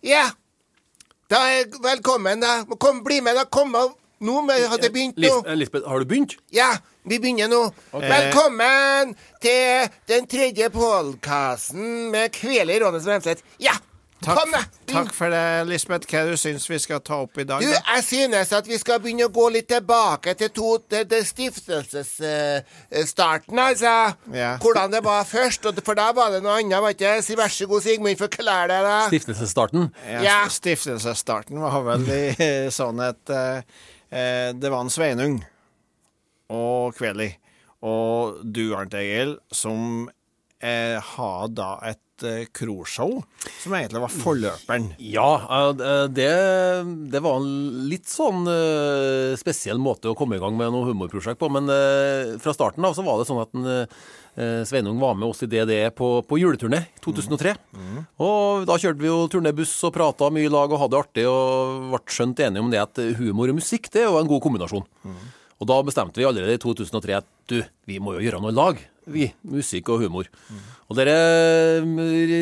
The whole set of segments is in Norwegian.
Ja. Da er velkommen, da. Kom, bli med, da. Kom av. Nå med, har det begynt nå. Lisbeth, har du begynt? Ja, vi begynner nå. Velkommen til den tredje podkasten med Kveli Ronny Svenseth. Ja, Takk, takk for det, Lisbeth. Hva du syns vi skal ta opp i dag? Du, jeg synes at vi skal begynne å gå litt tilbake til, to, til, til stiftelsesstarten, altså. Ja. Hvordan det var først. Og, for da var det noe annet, var ikke det? Si vær så god, Sigmund, forklar det, da. Stiftelsesstarten? Ja, Ja. Stiftelsesstarten var vel i sånn at uh, eh, det var en Sveinung og Kveli og du, Arnt Egil, som uh, har da et eh, kroshow, som egentlig var forløperen. Ja, eh, det, det var en litt sånn eh, spesiell måte å komme i gang med noe humorprosjekt på. Men eh, fra starten av så var det sånn at en, eh, Sveinung var med oss i DDE på, på juleturné i 2003. Og da kjørte vi jo turnébuss og prata mye i lag og hadde det artig og ble skjønt enige om det at humor og musikk det er jo en god kombinasjon. Og da bestemte vi allerede i 2003 at du, vi må jo gjøre noe i lag. Vi, musikk og humor. Og dere mm,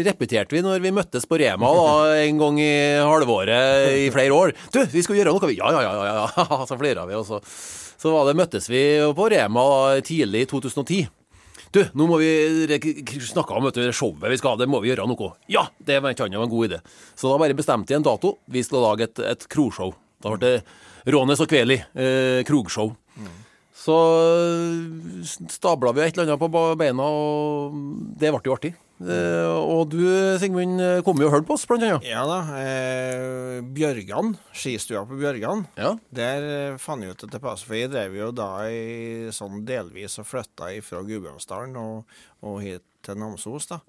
repeterte vi når vi møttes på Rema da, en gang i halvåret i flere år. Du, vi skal gjøre noe, vi. Ja, ja, ja, ja, ja. Så flira vi, og så, så var det, møttes vi på Rema da, tidlig i 2010. Du, nå må vi snakke om du, showet vi skal ha, det må vi gjøre noe. Ja, det var ikke annet en god idé. Så da bare bestemte jeg en dato. Vi skal lage et, et krogshow. Da ble det Rånes og Kveli, eh, krogshow. Så stabla vi et eller annet på beina, og det ble jo artig. Uh, og du, Sigmund, kom jo og hørte på oss, blant annet. Ja da. Eh, Bjørgan, skistua på Bjørgan. Ja. Der eh, fant jeg ut at det passet, for jeg drev jo da i sånn delvis og flytta fra Gudbrandsdalen og, og hit til Namsos, da.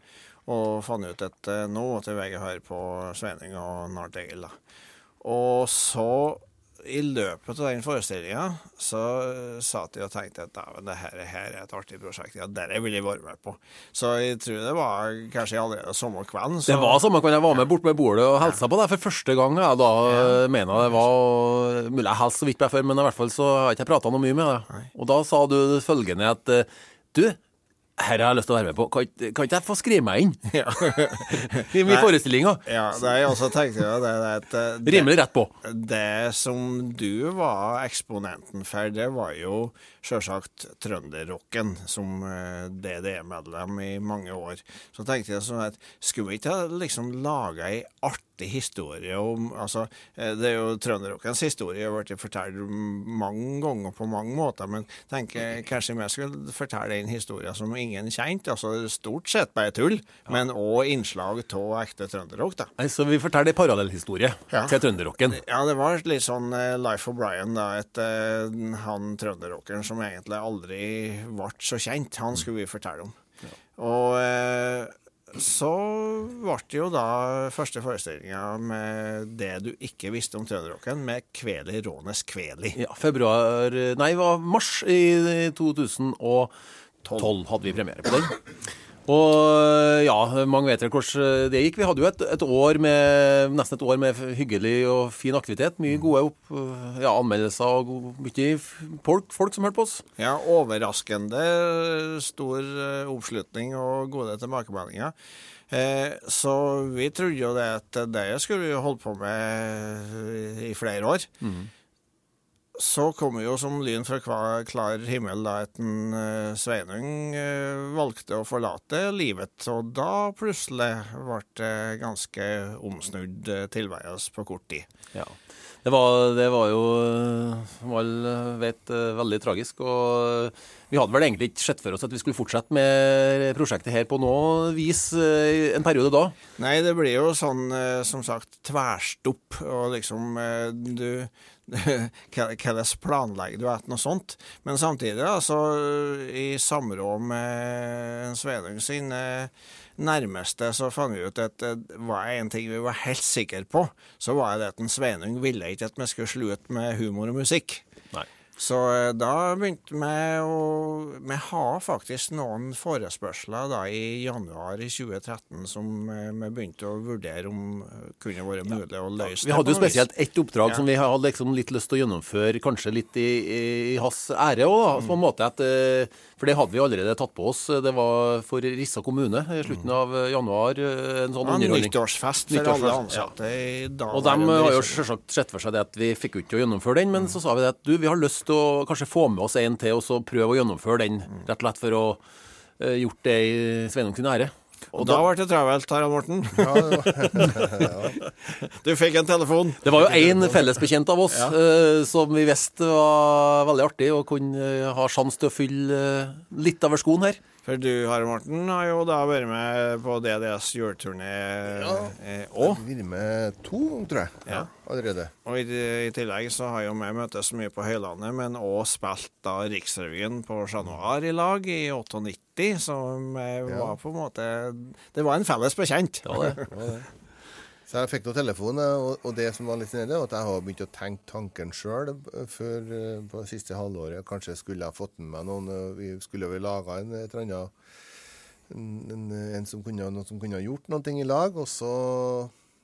Og fant ut at eh, nå måtte jeg høre på Sveining og Nart Egil, da. Og så, i løpet av den forestillinga, så eh, satt jeg og tenkte at dæven, det her, er et artig prosjekt. Ja, dette vil jeg være med på. Så jeg tror det var kanskje allerede samme kvelden. så- Det var samme jeg var med bort med bordet og hilsa på deg for første gang. Jeg da mener jeg det var Mulig jeg hilste så vidt på deg før, men i hvert fall så har jeg ikke prata noe mye med deg. Og da sa du følgende at eh, Du, her har jeg lyst til å være med på. Kan, kan ikke jeg få skrive meg inn Ja. i min forestilling? òg. Ja, det jeg også tenkte jo det, det eh, det, Rimelig rett på. det som du var eksponenten for, det var jo sjølsagt trønderrocken, som eh, DDE-medlem i mange år. Så tenkte jeg sånn at skulle vi ikke ha liksom laga ei artig historie om Altså, eh, det er jo trønderrockens historie, jeg har blitt fortalt mange ganger på mange måter, men tenker kanskje vi skulle fortelle en historie som ingen kjente. Altså stort sett bare tull, men òg innslag av ekte trønderrock, da. Nei, Så vi forteller en parallellhistorie Ja. til trønderrocken. Ja, det var litt sånn eh, Life of Brian, da. Et, eh, han trønderrockeren som egentlig aldri ble så kjent. Han skulle vi fortelle om. Og eh, så ble det jo da første forestillinga med det du ikke visste om trønderrocken, med Kveli Rånes Kveli. Ja, februar Nei, det var mars i 2012 hadde vi premiere på den. Og ja, mange vet vel hvordan det gikk. Vi hadde jo et, et år med, nesten et år med hyggelig og fin aktivitet. Mye gode opp, ja, anmeldelser og mye folk, folk som hørte på oss. Ja, overraskende stor eh, oppslutning og gode tilbakemeldinger. Eh, så vi trodde jo det at det skulle vi holde på med i flere år. Så kom jo som lyn fra klar, himmel da etten en, eh, Sveinung eh, valgte å forlate livet, og da plutselig ble det ganske omsnudd eh, tilværelse på kort tid. Ja. Det var, det var jo, som alle vet, veldig tragisk. Og vi hadde vel egentlig ikke sett for oss at vi skulle fortsette med prosjektet her på noe vis en periode da. Nei, det blir jo sånn, som sagt, tverstopp, og liksom du Hvordan planlegger du et noe sånt? Men samtidig, altså, i samråd med en Sveinung sin eh, nærmeste, så fant vi ut at det var en ting vi var helt sikre på, så var det at en Sveinung ville ikke at vi skulle slutte med humor og musikk. Så eh, da begynte vi å Vi har faktisk noen forespørsler da i januar i 2013 som eh, vi begynte å vurdere om eh, kunne vært mulig å løse. Vi hadde jo spesielt ett oppdrag ja. som vi hadde liksom litt lyst til å gjennomføre, kanskje litt i, i hans ære òg. Mm. På en måte at, for det hadde vi allerede tatt på oss. Det var for Rissa kommune i slutten av januar. En sånn ja, Nyttårsfest for alle ansatte ja. Og de har jo selvsagt sett for seg det at vi fikk jo ikke å gjennomføre den, men mm. så sa vi det at du, vi har lyst til å kanskje få med oss en til og så prøve å gjennomføre den, rett og slett for å uh, gjort det i Sveinung sin ære. Og, og da, ble det travelt, Harald Morten. Ja, du fikk en telefon. Det var jo én fellesbekjent av oss ja. uh, som vi visste var veldig artig og kunne uh, ha sjanse til å fylle uh, litt over skoen her. For du, Harald Morten, har jo da vært med på DDS juleturné òg. Ja, vært med to, tror jeg. Ja. Allerede. Og i, i, tillegg så har jo vi møttes mye på Høylandet, men òg spilt da Riksrevyen på Chat Noir i lag i 98, så som ja. var på en måte Det var en felles bekjent. Ja, det. Ja, det. Så jeg fikk noen telefon, og, og det som var litt nede, at jeg har begynt å tenke tanken sjøl før eh, på det siste halvåret. Kanskje skulle jeg fått med meg noen eh, Vi skulle vel laga en et eller annet en, en, en, som kunne, noen som kunne gjort noe i lag. Og så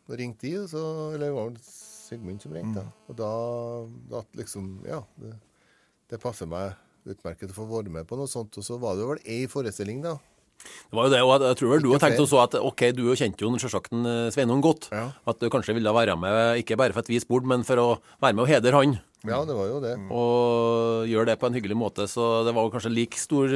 ringte de, og så, eller det var Sigmund som ringte. Mm. Og da, da liksom Ja, det, det passer meg utmerket å få være med på noe sånt. Og så var det vel ei forestilling, da. Det var jo det, og jeg tror vel du har tenkt også at ok, du kjente jo selvsagt eh, Sveinung godt. Ja. At du kanskje ville være med, ikke bare for et vis bord, men for å være med og hedre han. Ja, det var jo det. Og gjøre det på en hyggelig måte. Så det var jo kanskje like stor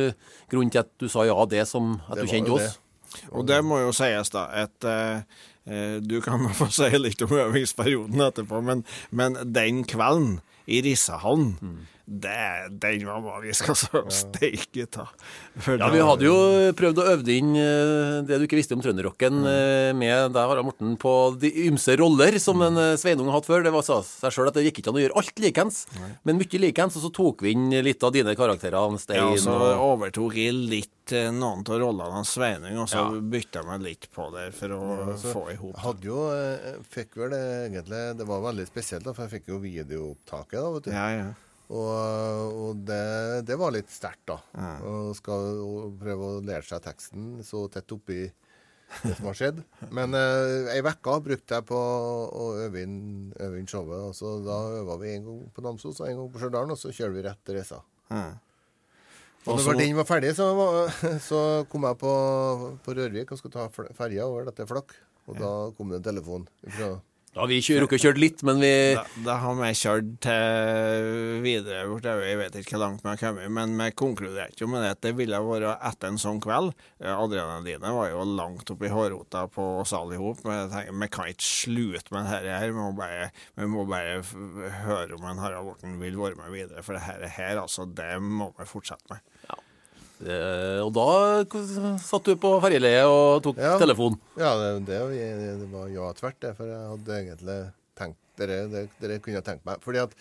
grunn til at du sa ja det, som at det du kjente oss. Det. Og det må jo sies, da. at eh, Du kan få si litt om øvingsperioden etterpå, men, men den kvelden i Rissehallen mm det, den var magisk, altså. Steike ta. Ja, vi hadde jo prøvd å øve inn eh, det du ikke visste om trønderrocken mm. med deg, Harald Morten, på de ymse roller som en eh, Sveinung har hatt før. Det var seg sjøl at det gikk ikke an å gjøre alt likens, men mye likens. Og så tok vi inn litt av dine karakterer. Stein, ja, så overtok jeg litt noen av rollene av Sveinung, og så ja. bytta jeg litt på der for å ja, få i hop. Hadde jo, fikk vel det egentlig Det var veldig spesielt, da, for jeg fikk jo videoopptaket. da, vet du. Ja, ja. Og, og det, det, var litt sterkt, da. Mm. Å skal prøve å lære seg teksten så tett oppi det som har skjedd. Men eh, ei uke brukte jeg på å øve inn, øve inn showet. Altså, da øva vi en gang på Namsos og en gang på Stjørdal, og så kjører vi rett til Resa. Mm. Og når den var ferdig, så, så kom jeg på, på Rørvik og skulle ta ferja over dette Flakk. Og da kom det en telefon fra da har vi rukket kjørt litt, men vi Da, da har vi kjørt til videre bort. Jeg vet ikke hvor langt vi har kommet, men vi konkluderte jo med det at det ville vært etter en sånn kveld. Adrenalinet var jo langt oppi hårrota på oss alle i tenker, vi kan ikke slutte med dette her. Vi må bare, vi må bare høre om en Harald Borten vil være med videre. For dette her, altså, det må vi fortsette med. Eh, og da satt du på ferjeleiet og tok ja. telefon? Ja, det, det, det var ja tvert, det. For jeg hadde egentlig tenkt Dere, dere, dere kunne tenkt meg. Fordi at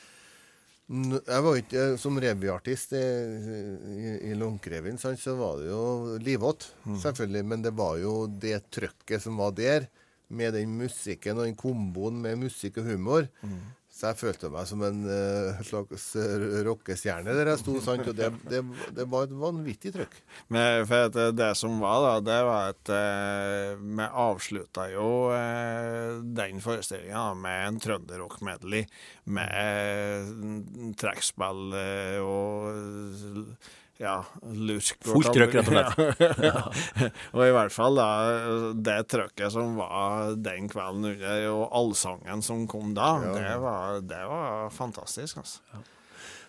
jeg var ikke Som revyartist i, i, i Lånkrevyen, så var det jo livått, mm. selvfølgelig. Men det var jo det trøkket som var der, med den musikken og den komboen med musikk og humor. Mm. Så jeg følte meg som en uh, slags uh, rockestjerne der jeg sto. sant, og det, det, det var et vanvittig trøkk. Men for det, som var, da, det var at uh, vi avslutta jo uh, den forestillinga med en trønderrock-medley med trekkspill og ja, lusk. Fullt trøkk, rett og slett. Ja. og i hvert fall da, det trøkket som var den kvelden under, og allsangen som kom da, ja. det, var, det, var, fantastisk. altså. Ja.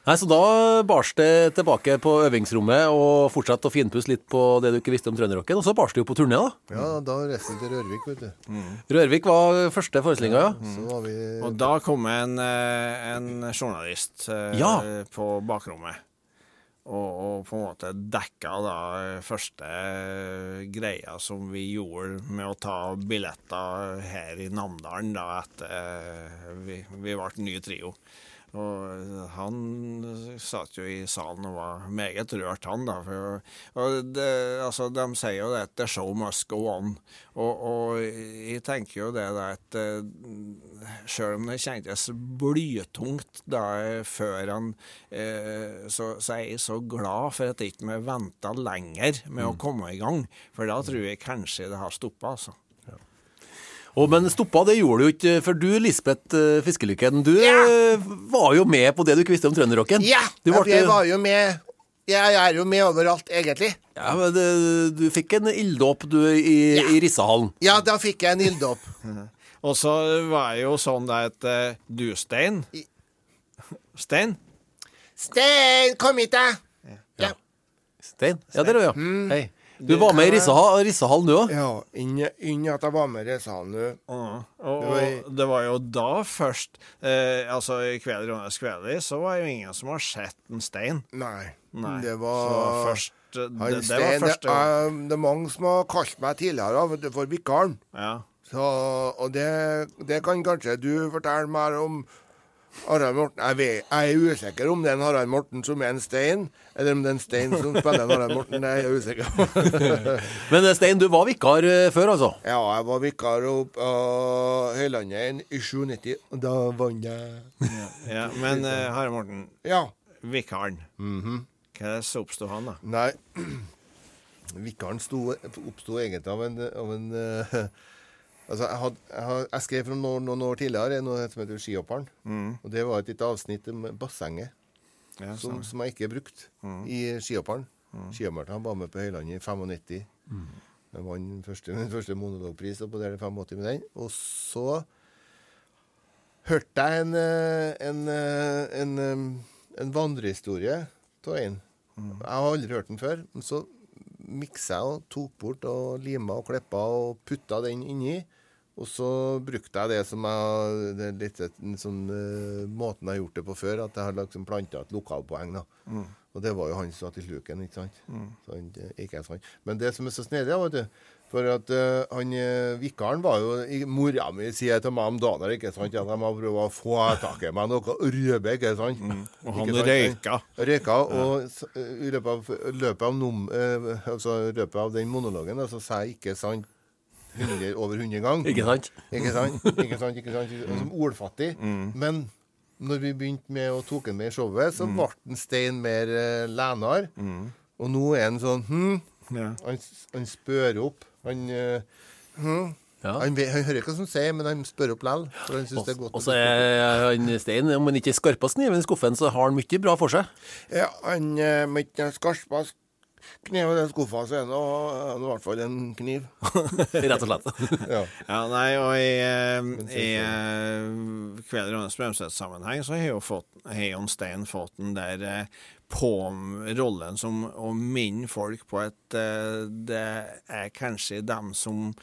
Nei, Så da bars det tilbake på øvingsrommet og fortsatte å finpusse litt på det du ikke visste om trønderrocken. Og så bars det jo på turné, da. Ja, da reiste vi til Rørvik, vet du. Mm. Rørvik var første forestillinga, ja. Mm. Vi... Og da kom en, eh, en journalist eh, ja. på bakrommet og, og, på en måte dekka da første greia som vi gjorde med å ta billetter her i Namdalen da etter eh, vi, vi ble ny trio. Og han satt jo i salen og var meget rørt, han, da. For, og det, altså, de sier jo det at 'the show must go on'. Og, og jeg tenker jo det da at uh, Sjøl om det kjentes blytungt da eh, før han eh, så, så er jeg så glad for at jeg ikke venta lenger med å komme i gang. For da tror jeg kanskje det har stoppa, altså. Og, men stoppa, det gjorde du jo ikke. For du, Lisbeth eh, Fiskelykken, du Ja. eh, var jo med på det du ikke visste om trønderrocken. Ja, yeah. jeg var jo med Jeg er jo med overalt, egentlig. Ja, men det, du fikk en ilddåp du i, yeah. i Rissahallen. Ja, da fikk jeg en ilddåp. Og så var det jo sånn at eh, du, Stein Stein? Stein, kom hit, da! Ja. Stein? Ja, der er du, ja. Mm. Hei. Du var med i Rissehallen Rissahallen, du òg? Ja, inn at jeg var med i Rissehallen nå. Ja, og, Det var i- og det var jo da først eh, Altså, i Kveld Rånes Kveli så var jo ingen som har sett en stein. Nei. Nei. Det Så var først, det, det, Stein, var første gang. er, det er mange som har kalt meg tidligere for vikaren. Ja. Så, og det, det kan kanskje du fortelle mer om Harald Morten. Jeg, vet, jeg er usikker om det er en Harald Morten som er en Stein, eller om det er en Stein som spiller en Harald Morten. Det er jeg usikker på. Men eh, Stein, du var vikar eh, før, altså? ja, jeg var vikar opp på Høylandet i 97, og da vant jeg. ja. Men uh, Harald Morten, Ja. vikaren. Hva er det som oppsto han, da? Nei, vikaren sto- oppsto egentlig av en, av en eh, Altså, jeg, had, jeg, had, jeg skrev for noen, noen år tidligere noe som heter Skihopperen. Og det var et lite avsnitt om bassenget Ja, som, som jeg ikke brukte i Skihopperen. Skihopperen var med på Høylandet i 95. Jeg vant den første, min første monologpris og på der 85 med den. Og så hørte jeg en, eh, en, eh, en, eh, en vandrehistorie av en. Jeg har aldri hørt den før. Men så miksa jeg og tok bort og lima og klippa og putta den inni. Og så brukte jeg det som jeg det er litt sånn eh, måten jeg har gjort det på før, at jeg har liksom planta et lokalpoeng. da. Og det var jo han som satt i sluken, ikke sant? Så han, ikke jeg. Men det som er så snedig, vet du For at uh, han eh, vikaren var jo i- Mora mi sier til meg om dagen ikke sant, at jeg har prøvd å få tak i meg noe rødbe, ikke sant? Og han sant? røyka. Røyka, og i i løpet av, løpet av, num, uh, altså, løpet av den monologen så sa jeg ikke sant 100, over 100 ganger. Ikke sant? Ikke sant? Ikke sant? ikke sant? Som ordfattig. Men når vi begynte med å tok den med i showet, så ble mm. Stein mer uh, lenere. Og nå er han sånn hm, Ja. han, han spør opp. Han, uh, hm, Ja. han, han hører ikke hva som sier, men han spør opp likevel. For han syns det er godt. Og så er han Stein, om han ikke er skarpest i skuffen, så har han mye bra for seg. Ja, han er mye ikke kniv i den skuffa, så er det i hvert fall en kniv. Rett og slett. Ja. Ja, nei, og i, eh, Men i eh, Kveld Rånes Bremseth-sammenheng så har jo fått, har Stein fått den der eh, på rollen som å minne folk på at det er kanskje dem som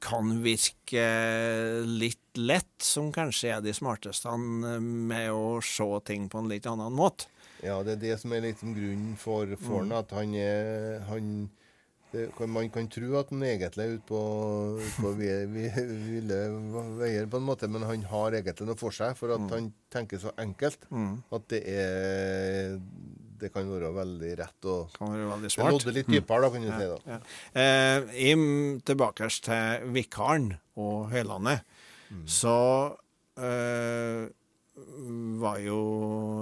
kan virke litt lett, som kanskje er de smarteste med å se ting på en litt annen måte. Ja, det er det som er liksom grunnen for, for han, at han er han, det, Man kan tro at han egentlig er ute på, på vi- vi- ville veier, på en måte, men han har egentlig noe for seg. For at han tenker så enkelt at det er Det kan være veldig rett og Kan være veldig Det smart. nådde litt dypere, da, kan du si. da. Ja. Eh, Im, tilbake til vikaren og Høylandet, så eh, var jo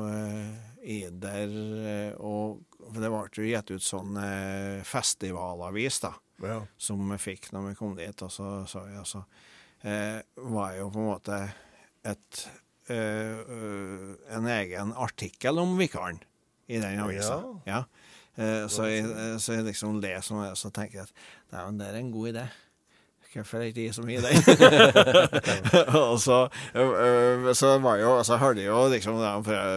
eh, Ider eh, og for Det ble jo gitt ut sånn eh, festivalavis da, Ja. som vi fikk når vi kom dit. Og så, så, ja, så eh, var jo på en måte et eh, en egen artikkel om vikaren i den avisa. Ja. Eh, så, jeg, eh, så jeg liksom leser om det, så tenker jeg at det er en god idé. Hvorfor er ikke jeg så mye i den? og så, ø, ø, så var jo, så hørte jeg jo liksom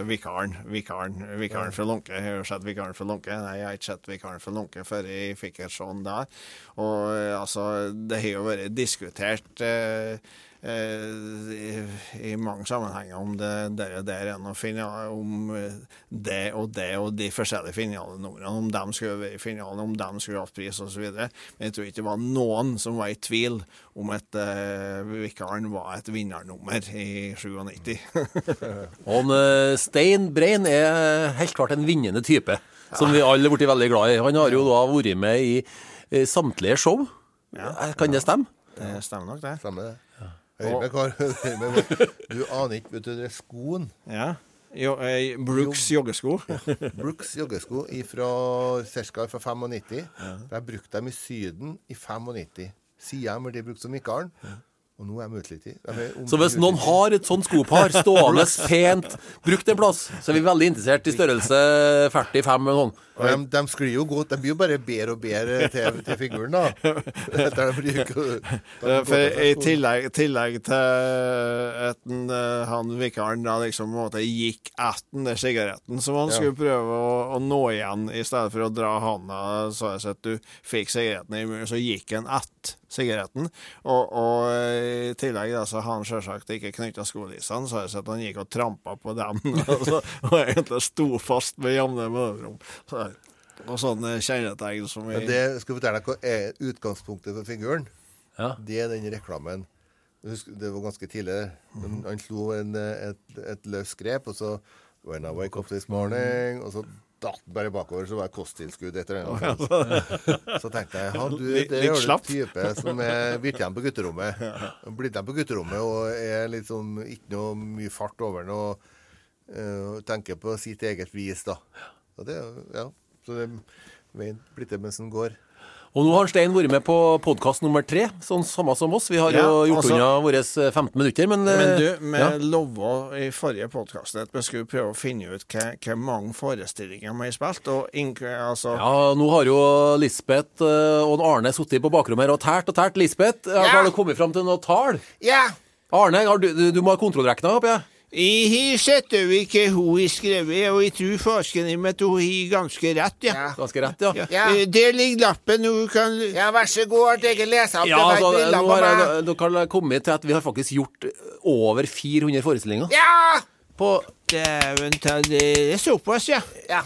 vikaren, vikaren, vikaren fra Lunke. Jeg har sett vikaren fra Lunke. Nei, jeg har ikke sett vikaren fra Lunke før jeg fikk et sånn der. Og altså, det har jo vært diskutert eh, i, i mange sammenhenger om det der, der er noe finale, om eh, det og det og de forskjellige finalenumrene, om de skulle være i finalen, om de skulle hatt pris osv. Men jeg tror ikke det var noen som var i tvil om at uh, vikaren var et vinnernummer i 97. Og han, eh, Stein Brein er helt klart en vinnende type, som vi alle er blitt veldig glad i. Han har jo da vært med i eh, samtlige show. Ja, Kan det stemme? det stemmer nok, det. Stemmer det. Hør med, Kar. Hør med. Du aner ikke, vet du, det er skoen. Ja. Jo, eh, Brooks joggesko. Brooks joggesko fra ca. fra 95. Jeg brukte dem i Syden i 95. Siden ble de brukt som Mikaelen. Og nå er de utslitt. Så hvis noen har et sånt skopar stående pent brukt en plass, så er vi veldig interessert i størrelse 45 eller noe. De, de sklir jo godt. De blir jo bare bedre og bedre til, til figuren, da. Etter de bruker, de For i tillegg, tillegg til at eh, han vikaren da liksom på en måte gikk etter den der sigaretten som han Ja. skulle prøve å, å nå igjen, i stedet for å dra handa så jeg sett du fikk sigaretten i munnen, så gikk han etter sigaretten. Og, og eh, i tillegg da, så har han selvsagt ikke knytta skolissene, så jeg at han gikk og trampa på dem, altså, og egentlig sto fast med jevne mellomrom. Så- Og sånne kjennetegn som vi det skal fortelle deg hva er utgangspunktet for figuren. Ja. Det er den reklamen. Det var ganske tidlig. Han, han slo en, eh, et, et løst grep, og så When I wake up this morning Og så datt bare bakover, så var det kosttilskudd etter den. Så tenkte jeg ja, du, det er jo en type som er blitt igjen på gutterommet. Blitt igjen på gutterommet og er liksom ikke noe mye fart over den og uh, tenker på sitt eget vis, da. Og det, ja. Så det veien blitt det mens den går. Og nå har Stein vært med på podkast nummer tre, sånn samme som oss. Vi har Ja, jo gjort altså- unna våre 15 minutter, men, Men eh, du, vi ja. lova i forrige podkast at vi skulle prøve å finne ut hva mange forestillinger vi har spilt. Og altså, Ja, nå har jo Lisbeth eh, og Arne sittet på bakrommet her og tært og tært. Lisbeth, ja. har du kommet fram til noe tall? Ja! Arne, har du, du, du må ha kontrollrekna, håper jeg? Jeg har hva hun har skrevet, og jeg tror farsken min at hun har ganske rett, ja. Ganske rett, ja. Ja. Ja. Eh, Der ligger lappen, hun kan Ja, vær så god, at jeg lese opp Ja, det altså, nå på har meg. jeg, dere har kommet til at vi har faktisk gjort over 400 forestillinger. Ja! På, Dæven ta det er såpass, ja.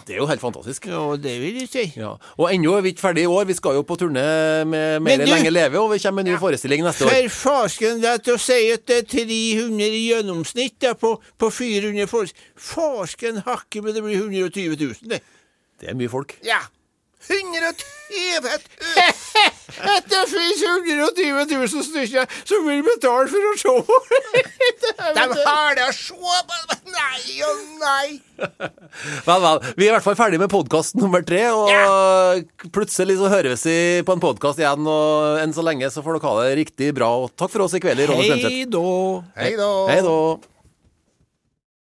det er jo helt fantastisk. Ja, det vil jeg si. Ja. Og ennå er vi ikke ferdig i år. Vi skal jo på turné med Mer du- lenge leve, og vi kommer med en ny forestilling neste år. For farsken, det er å si at det er 300 i gjennomsnitt da, på, på 400 folk. Farsken hakke, men det blir 120 000, det. Det er mye folk. Ja. 120 000! At det finnes 120 000 stykker som vil betale for å se! De har det å se på! Nei og nei! Vel, vel. Vi er i hvert fall ferdig med podkast nummer tre, og plutselig så høres vi på en podkast igjen, og enn så lenge så får dere ha det riktig bra. Og takk for oss i kveld Remseth. hei! Hei da. Hei da.